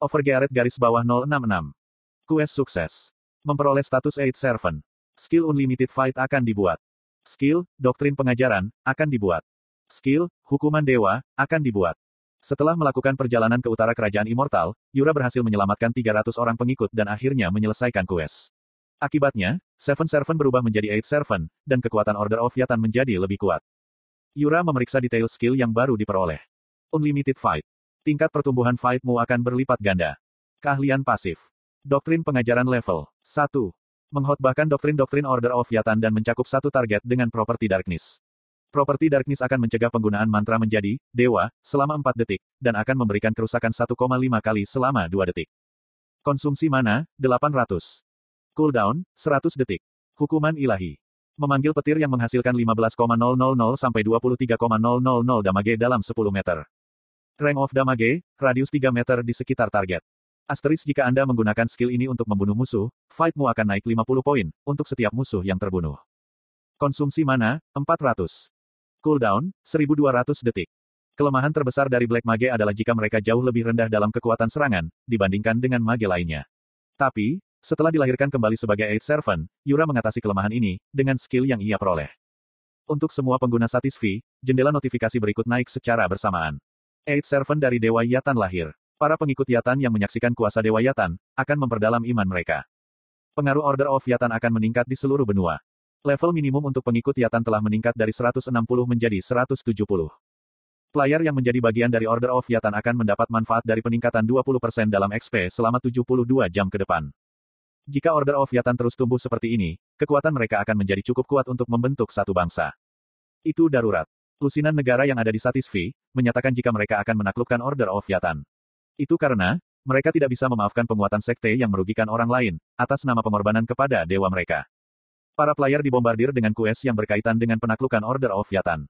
Overgearet garis bawah 066. Quest sukses. Memperoleh status 8 Servant. Skill Unlimited Fight akan dibuat. Skill, Doktrin Pengajaran, akan dibuat. Skill, Hukuman Dewa, akan dibuat. Setelah melakukan perjalanan ke utara kerajaan immortal, Yura berhasil menyelamatkan 300 orang pengikut dan akhirnya menyelesaikan quest. Akibatnya, Seven Servant berubah menjadi Eight Servant, dan kekuatan Order of Yatan menjadi lebih kuat. Yura memeriksa detail skill yang baru diperoleh. Unlimited Fight. Tingkat pertumbuhan fightmu akan berlipat ganda. Keahlian pasif. Doktrin pengajaran level 1. Menghotbahkan doktrin-doktrin Order of Yatan dan mencakup satu target dengan properti Darkness. Properti Darkness akan mencegah penggunaan mantra menjadi dewa selama 4 detik, dan akan memberikan kerusakan 1,5 kali selama 2 detik. Konsumsi mana, 800. Cooldown, 100 detik. Hukuman ilahi. Memanggil petir yang menghasilkan 15,000 sampai 23,000 damage dalam 10 meter. Rank of damage, radius 3 meter di sekitar target. Asteris jika Anda menggunakan skill ini untuk membunuh musuh, fightmu akan naik 50 poin, untuk setiap musuh yang terbunuh. Konsumsi mana, 400. Cooldown, 1200 detik. Kelemahan terbesar dari Black Mage adalah jika mereka jauh lebih rendah dalam kekuatan serangan, dibandingkan dengan mage lainnya. Tapi, setelah dilahirkan kembali sebagai Eight Servant, Yura mengatasi kelemahan ini, dengan skill yang ia peroleh. Untuk semua pengguna Satisfi, jendela notifikasi berikut naik secara bersamaan. Eight Servant dari Dewa Yatan lahir. Para pengikut Yatan yang menyaksikan kuasa Dewa Yatan, akan memperdalam iman mereka. Pengaruh Order of Yatan akan meningkat di seluruh benua. Level minimum untuk pengikut Yatan telah meningkat dari 160 menjadi 170. Player yang menjadi bagian dari Order of Yatan akan mendapat manfaat dari peningkatan 20% dalam XP selama 72 jam ke depan. Jika Order of Yatan terus tumbuh seperti ini, kekuatan mereka akan menjadi cukup kuat untuk membentuk satu bangsa. Itu darurat. Lusinan negara yang ada di Satisfi, menyatakan jika mereka akan menaklukkan Order of Yatan. Itu karena, mereka tidak bisa memaafkan penguatan sekte yang merugikan orang lain, atas nama pengorbanan kepada dewa mereka. Para player dibombardir dengan quest yang berkaitan dengan penaklukan Order of Yatan.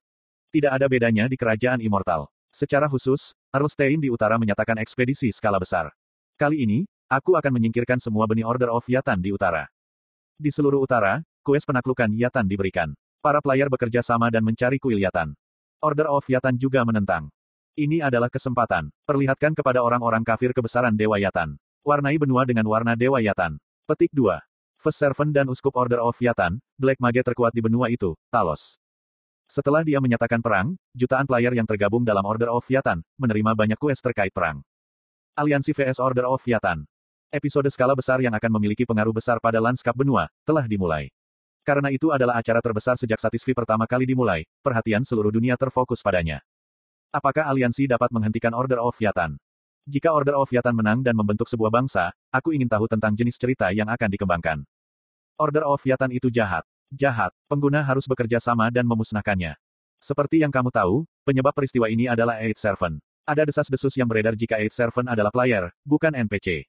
Tidak ada bedanya di kerajaan immortal. Secara khusus, Arlstein di utara menyatakan ekspedisi skala besar. Kali ini, aku akan menyingkirkan semua benih Order of Yatan di utara. Di seluruh utara, quest penaklukan Yatan diberikan. Para player bekerja sama dan mencari kuil Yatan. Order of Yatan juga menentang. Ini adalah kesempatan. Perlihatkan kepada orang-orang kafir kebesaran Dewa Yatan. Warnai benua dengan warna Dewa Yatan. Petik 2. First Servant dan Uskup Order of Yatan, Black Mage terkuat di benua itu, Talos. Setelah dia menyatakan perang, jutaan player yang tergabung dalam Order of Yatan, menerima banyak quest terkait perang. Aliansi VS Order of Yatan. Episode skala besar yang akan memiliki pengaruh besar pada lanskap benua, telah dimulai. Karena itu adalah acara terbesar sejak Satisfi pertama kali dimulai, perhatian seluruh dunia terfokus padanya. Apakah aliansi dapat menghentikan Order of Yatan? Jika Order of Yatan menang dan membentuk sebuah bangsa, aku ingin tahu tentang jenis cerita yang akan dikembangkan. Order of Yatan itu jahat. Jahat. Pengguna harus bekerja sama dan memusnahkannya. Seperti yang kamu tahu, penyebab peristiwa ini adalah Eight Servant. Ada desas-desus yang beredar jika Eight Servant adalah player, bukan NPC.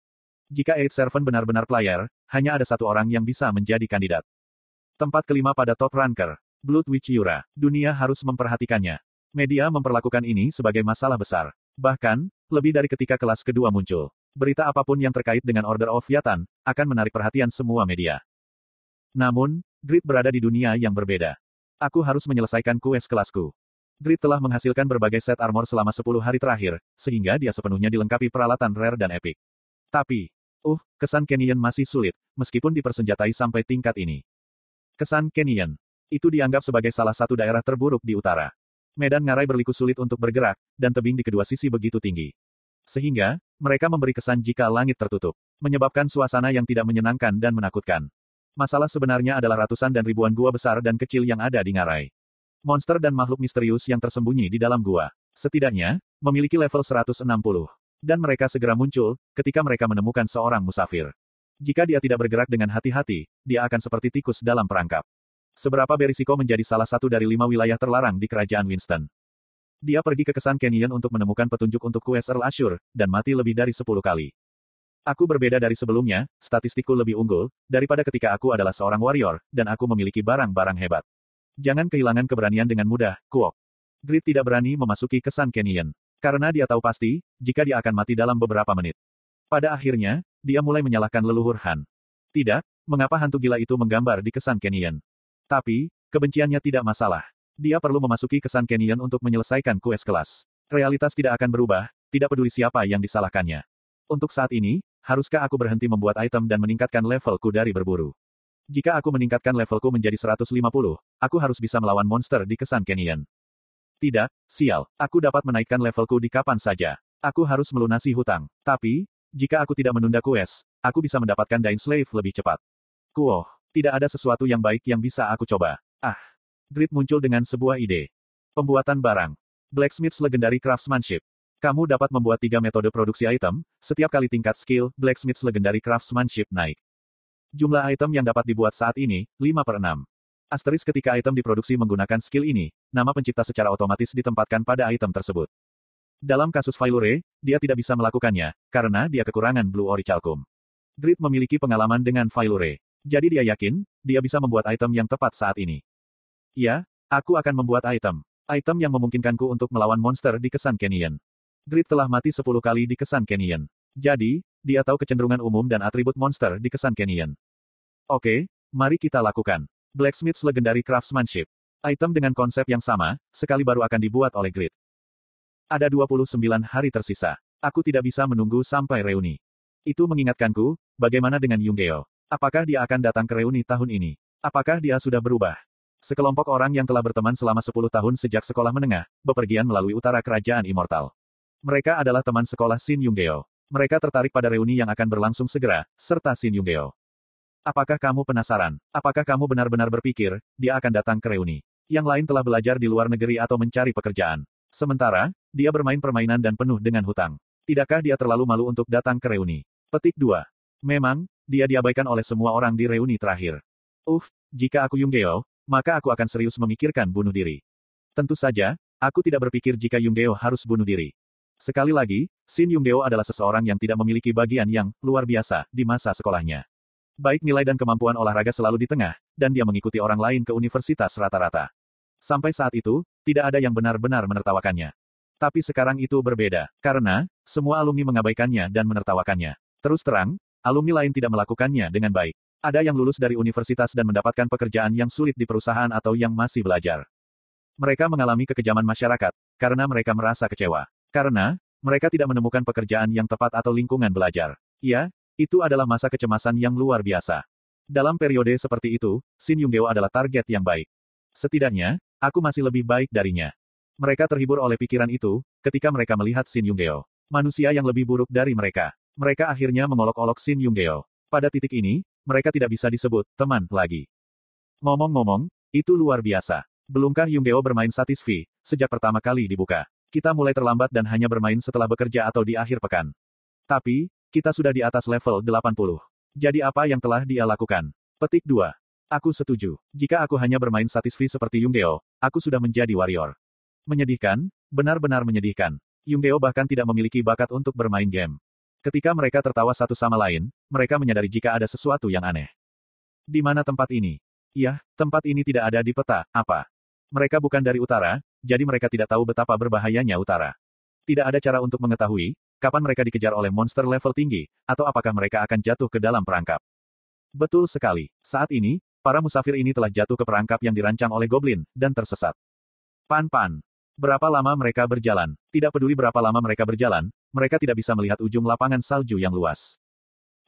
Jika Eight Servant benar-benar player, hanya ada satu orang yang bisa menjadi kandidat. Tempat kelima pada top ranker. Blood Witch Yura. Dunia harus memperhatikannya. Media memperlakukan ini sebagai masalah besar. Bahkan, lebih dari ketika kelas kedua muncul. Berita apa pun yang terkait dengan Order of Yatan, akan menarik perhatian semua media. Namun, Grid berada di dunia yang berbeda. Aku harus menyelesaikan quest kelasku. Grid telah menghasilkan berbagai set armor selama 10 hari terakhir, sehingga dia sepenuhnya dilengkapi peralatan rare dan epic. Tapi, uh, kesan Canyon masih sulit, meskipun dipersenjatai sampai tingkat ini. Kesan Canyon. Itu dianggap sebagai salah satu daerah terburuk di utara. Medan ngarai berliku sulit untuk bergerak, dan tebing di kedua sisi begitu tinggi. Sehingga, mereka memberi kesan jika langit tertutup. Menyebabkan suasana yang tidak menyenangkan dan menakutkan. Masalah sebenarnya adalah ratusan dan ribuan gua besar dan kecil yang ada di ngarai. Monster dan makhluk misterius yang tersembunyi di dalam gua. Setidaknya, memiliki level 160. Dan mereka segera muncul, ketika mereka menemukan seorang musafir. Jika dia tidak bergerak dengan hati-hati, dia akan seperti tikus dalam perangkap. Seberapa berisiko menjadi salah satu dari lima wilayah terlarang di kerajaan Winston. Dia pergi ke Kesan Canyon untuk menemukan petunjuk untuk quest Earl Ashur, dan mati lebih dari sepuluh kali. Aku berbeda dari sebelumnya, statistikku lebih unggul, daripada ketika aku adalah seorang warrior, dan aku memiliki barang-barang hebat. Jangan kehilangan keberanian dengan mudah, Kuok. Grid tidak berani memasuki Kesan Canyon. Karena dia tahu pasti, jika dia akan mati dalam beberapa menit. Pada akhirnya, dia mulai menyalahkan leluhur Han. Tidak, mengapa hantu gila itu menggambar di Kesan Canyon? Tapi, kebenciannya tidak masalah. Dia perlu memasuki kesan Canyon untuk menyelesaikan quest kelas. Realitas tidak akan berubah, tidak peduli siapa yang disalahkannya. Untuk saat ini, haruskah aku berhenti membuat item dan meningkatkan levelku dari berburu? Jika aku meningkatkan levelku menjadi 150, aku harus bisa melawan monster di Kesan Canyon. Tidak, sial, aku dapat menaikkan levelku di kapan saja. Aku harus melunasi hutang. Tapi, jika aku tidak menunda quest, aku bisa mendapatkan Dain Slave lebih cepat. Kuoh, tidak ada sesuatu yang baik yang bisa aku coba. Ah. Grid muncul dengan sebuah ide. Pembuatan barang. Blacksmith's Legendary Craftsmanship. Kamu dapat membuat tiga metode produksi item, setiap kali tingkat skill, Blacksmith's Legendary Craftsmanship naik. Jumlah item yang dapat dibuat saat ini, 5 per 6. Asteris ketika item diproduksi menggunakan skill ini, nama pencipta secara otomatis ditempatkan pada item tersebut. Dalam kasus Failure, dia tidak bisa melakukannya, karena dia kekurangan Blue Orichalcum. Grid memiliki pengalaman dengan Failure. Jadi dia yakin, dia bisa membuat item yang tepat saat ini. Ya, aku akan membuat item. Item yang memungkinkanku untuk melawan monster di Kesan Canyon. Grid telah mati 10 kali di Kesan Canyon. Jadi, dia tahu kecenderungan umum dan atribut monster di Kesan Canyon. Oke, mari kita lakukan. Blacksmith's Legendary Craftsmanship. Item dengan konsep yang sama, sekali baru akan dibuat oleh Grid. Ada 29 hari tersisa. Aku tidak bisa menunggu sampai reuni. Itu mengingatkanku, bagaimana dengan Yunggeo? Apakah dia akan datang ke reuni tahun ini? Apakah dia sudah berubah? Sekelompok orang yang telah berteman selama 10 tahun sejak sekolah menengah, bepergian melalui utara kerajaan immortal. Mereka adalah teman sekolah Shin Yunggeo. Mereka tertarik pada reuni yang akan berlangsung segera, serta Shin Yunggeo. Apakah kamu penasaran? Apakah kamu benar-benar berpikir, dia akan datang ke reuni? Yang lain telah belajar di luar negeri atau mencari pekerjaan. Sementara, dia bermain permainan dan penuh dengan hutang. Tidakkah dia terlalu malu untuk datang ke reuni? Petik 2. Memang, dia diabaikan oleh semua orang di reuni terakhir. Uff, jika aku Yunggeo, maka aku akan serius memikirkan bunuh diri. Tentu saja, aku tidak berpikir jika Yunggeo harus bunuh diri. Sekali lagi, Shin Yunggeo adalah seseorang yang tidak memiliki bagian yang luar biasa di masa sekolahnya. Baik nilai dan kemampuan olahraga selalu di tengah, dan dia mengikuti orang lain ke universitas rata-rata. Sampai saat itu, tidak ada yang benar-benar menertawakannya. Tapi sekarang itu berbeda, karena, semua alumni mengabaikannya dan menertawakannya. Terus terang, alumni lain tidak melakukannya dengan baik. Ada yang lulus dari universitas dan mendapatkan pekerjaan yang sulit di perusahaan atau yang masih belajar. Mereka mengalami kekejaman masyarakat, karena mereka merasa kecewa. Karena, mereka tidak menemukan pekerjaan yang tepat atau lingkungan belajar. Ya, itu adalah masa kecemasan yang luar biasa. Dalam periode seperti itu, Shin Yunggeo adalah target yang baik. Setidaknya, Aku masih lebih baik darinya. Mereka terhibur oleh pikiran itu, ketika mereka melihat Shin Yunggeo. Manusia yang lebih buruk dari mereka. Mereka akhirnya mengolok-olok Shin Yunggeo. Pada titik ini, mereka tidak bisa disebut teman lagi. Ngomong-ngomong, itu luar biasa. Belumkah Yunggeo bermain Satisfi, sejak pertama kali dibuka? Kita mulai terlambat dan hanya bermain setelah bekerja atau di akhir pekan. Tapi, kita sudah di atas level 80. Jadi apa yang telah dia lakukan? Petik 2. Aku setuju. Jika aku hanya bermain satisfi seperti Yunggeo, aku sudah menjadi warrior. Menyedihkan, benar-benar menyedihkan. Yunggeo bahkan tidak memiliki bakat untuk bermain game. Ketika mereka tertawa satu sama lain, mereka menyadari jika ada sesuatu yang aneh. Di mana tempat ini? Ya, tempat ini tidak ada di peta, apa? Mereka bukan dari utara, jadi mereka tidak tahu betapa berbahayanya utara. Tidak ada cara untuk mengetahui, kapan mereka dikejar oleh monster level tinggi, atau apakah mereka akan jatuh ke dalam perangkap. Betul sekali. Saat ini, Para musafir ini telah jatuh ke perangkap yang dirancang oleh goblin, dan tersesat. Pan-pan. Berapa lama mereka berjalan? Tidak peduli berapa lama mereka berjalan, mereka tidak bisa melihat ujung lapangan salju yang luas.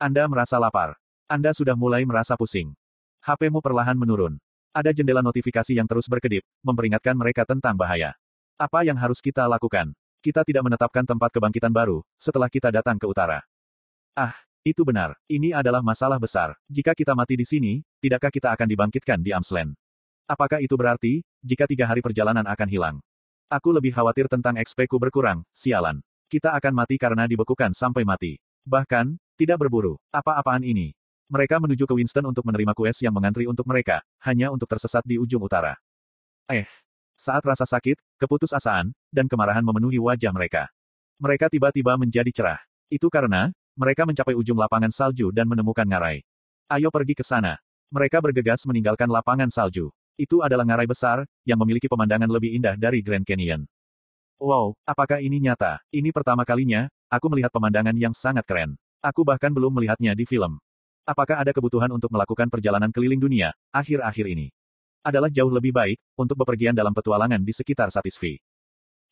Anda merasa lapar. Anda sudah mulai merasa pusing. HP-mu perlahan menurun. Ada jendela notifikasi yang terus berkedip, memperingatkan mereka tentang bahaya. Apa yang harus kita lakukan? Kita tidak menetapkan tempat kebangkitan baru, setelah kita datang ke utara. Ah, itu benar. Ini adalah masalah besar. Jika kita mati di sini, tidakkah kita akan dibangkitkan di Amsland? Apakah itu berarti, jika tiga hari perjalanan akan hilang? Aku lebih khawatir tentang XP-ku berkurang, sialan. Kita akan mati karena dibekukan sampai mati. Bahkan, tidak berburu. Apa-apaan ini? Mereka menuju ke Winston untuk menerima kues yang mengantri untuk mereka, hanya untuk tersesat di ujung utara. Eh, saat rasa sakit, keputusasaan, dan kemarahan memenuhi wajah mereka. Mereka tiba-tiba menjadi cerah. Itu karena, mereka mencapai ujung lapangan salju dan menemukan ngarai. Ayo pergi ke sana. Mereka bergegas meninggalkan lapangan salju. Itu adalah ngarai besar, yang memiliki pemandangan lebih indah dari Grand Canyon. Wow, apakah ini nyata? Ini pertama kalinya, aku melihat pemandangan yang sangat keren. Aku bahkan belum melihatnya di film. Apakah ada kebutuhan untuk melakukan perjalanan keliling dunia, akhir-akhir ini? Adalah jauh lebih baik, untuk bepergian dalam petualangan di sekitar Satisfi.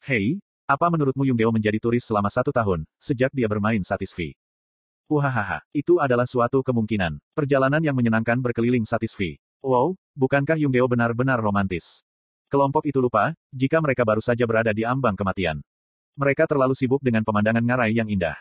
Hei, Apa menurutmu Yunggeo menjadi turis selama satu tahun, sejak dia bermain Satisfi? Uhahaha, itu adalah suatu kemungkinan. Perjalanan yang menyenangkan berkeliling Satisfi. Wow, bukankah Yunggeo benar-benar romantis? Kelompok itu lupa, jika mereka baru saja berada di ambang kematian. Mereka terlalu sibuk dengan pemandangan ngarai yang indah.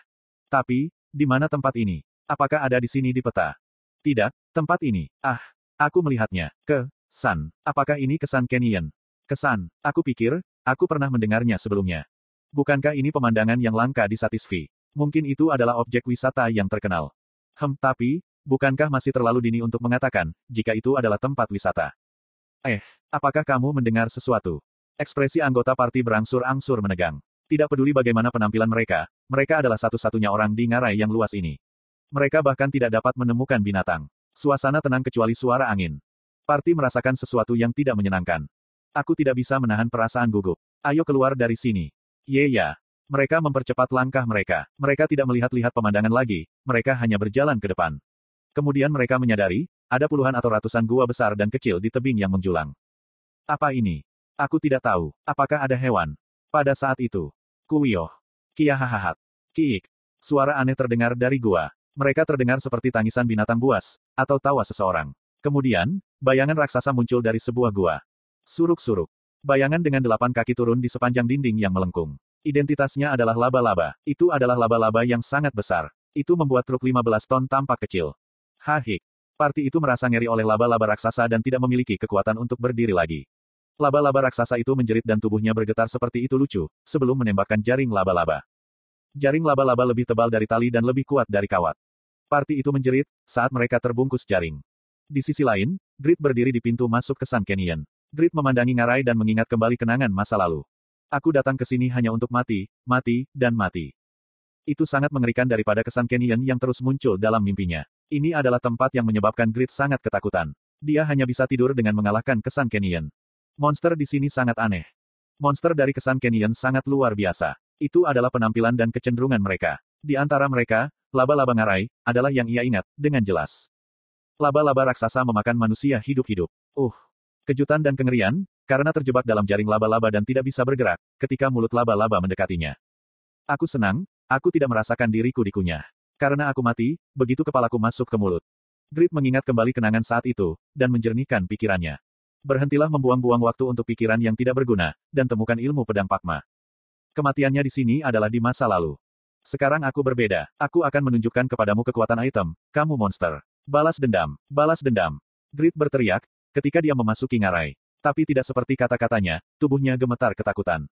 Tapi, di mana tempat ini? Apakah ada di sini di peta? Tidak, tempat ini. Ah, aku melihatnya. Ke, San. Apakah ini kesan Canyon? Kesan, aku pikir, aku pernah mendengarnya sebelumnya. Bukankah ini pemandangan yang langka di Satisfi? Mungkin itu adalah objek wisata yang terkenal. Hem, tapi, bukankah masih terlalu dini untuk mengatakan, jika itu adalah tempat wisata? Eh, apakah kamu mendengar sesuatu? Ekspresi anggota parti berangsur-angsur menegang. Tidak peduli bagaimana penampilan mereka, mereka adalah satu-satunya orang di ngarai yang luas ini. Mereka bahkan tidak dapat menemukan binatang. Suasana tenang kecuali suara angin. Parti merasakan sesuatu yang tidak menyenangkan. Aku tidak bisa menahan perasaan gugup. Ayo keluar dari sini. Ye ya. Mereka mempercepat langkah mereka. Mereka tidak melihat-lihat pemandangan lagi, mereka hanya berjalan ke depan. Kemudian mereka menyadari, ada puluhan atau ratusan gua besar dan kecil di tebing yang menjulang. Apa ini? Aku tidak tahu. Apakah ada hewan? Pada saat itu, Kuyoh. Kiahahahat. Kiik. Suara aneh terdengar dari gua. Mereka terdengar seperti tangisan binatang buas, atau tawa seseorang. Kemudian, bayangan raksasa muncul dari sebuah gua. Suruk-suruk. Bayangan dengan delapan kaki turun di sepanjang dinding yang melengkung. Identitasnya adalah laba-laba. Itu adalah laba-laba yang sangat besar. Itu membuat truk 15 ton tampak kecil. Hahik. Parti itu merasa ngeri oleh laba-laba raksasa dan tidak memiliki kekuatan untuk berdiri lagi. Laba-laba raksasa itu menjerit dan tubuhnya bergetar seperti itu lucu, sebelum menembakkan jaring laba-laba. Jaring laba-laba lebih tebal dari tali dan lebih kuat dari kawat. Parti itu menjerit, saat mereka terbungkus jaring. Di sisi lain, Grit berdiri di pintu masuk ke Sun Canyon. Grit memandangi Ngarai dan mengingat kembali kenangan masa lalu. Aku datang ke sini hanya untuk mati, mati, dan mati. Itu sangat mengerikan daripada kesan Canyon yang terus muncul dalam mimpinya. Ini adalah tempat yang menyebabkan Grit sangat ketakutan. Dia hanya bisa tidur dengan mengalahkan kesan Canyon. Monster di sini sangat aneh. Monster dari kesan Canyon sangat luar biasa. Itu adalah penampilan dan kecenderungan mereka. Di antara mereka, laba-laba ngarai, adalah yang ia ingat, dengan jelas. Laba-laba raksasa memakan manusia hidup-hidup. Uh, kejutan dan kengerian, karena terjebak dalam jaring laba-laba dan tidak bisa bergerak, ketika mulut laba-laba mendekatinya. Aku senang, aku tidak merasakan diriku dikunyah. Karena aku mati, begitu kepalaku masuk ke mulut. Grit mengingat kembali kenangan saat itu, dan menjernihkan pikirannya. Berhentilah membuang-buang waktu untuk pikiran yang tidak berguna, dan temukan ilmu pedang Pakma. Kematiannya di sini adalah di masa lalu. Sekarang aku berbeda. Aku akan menunjukkan kepadamu kekuatan item. Kamu monster. Balas dendam. Balas dendam. Grit berteriak, ketika dia memasuki ngarai. Tapi tidak seperti kata-katanya, tubuhnya gemetar ketakutan.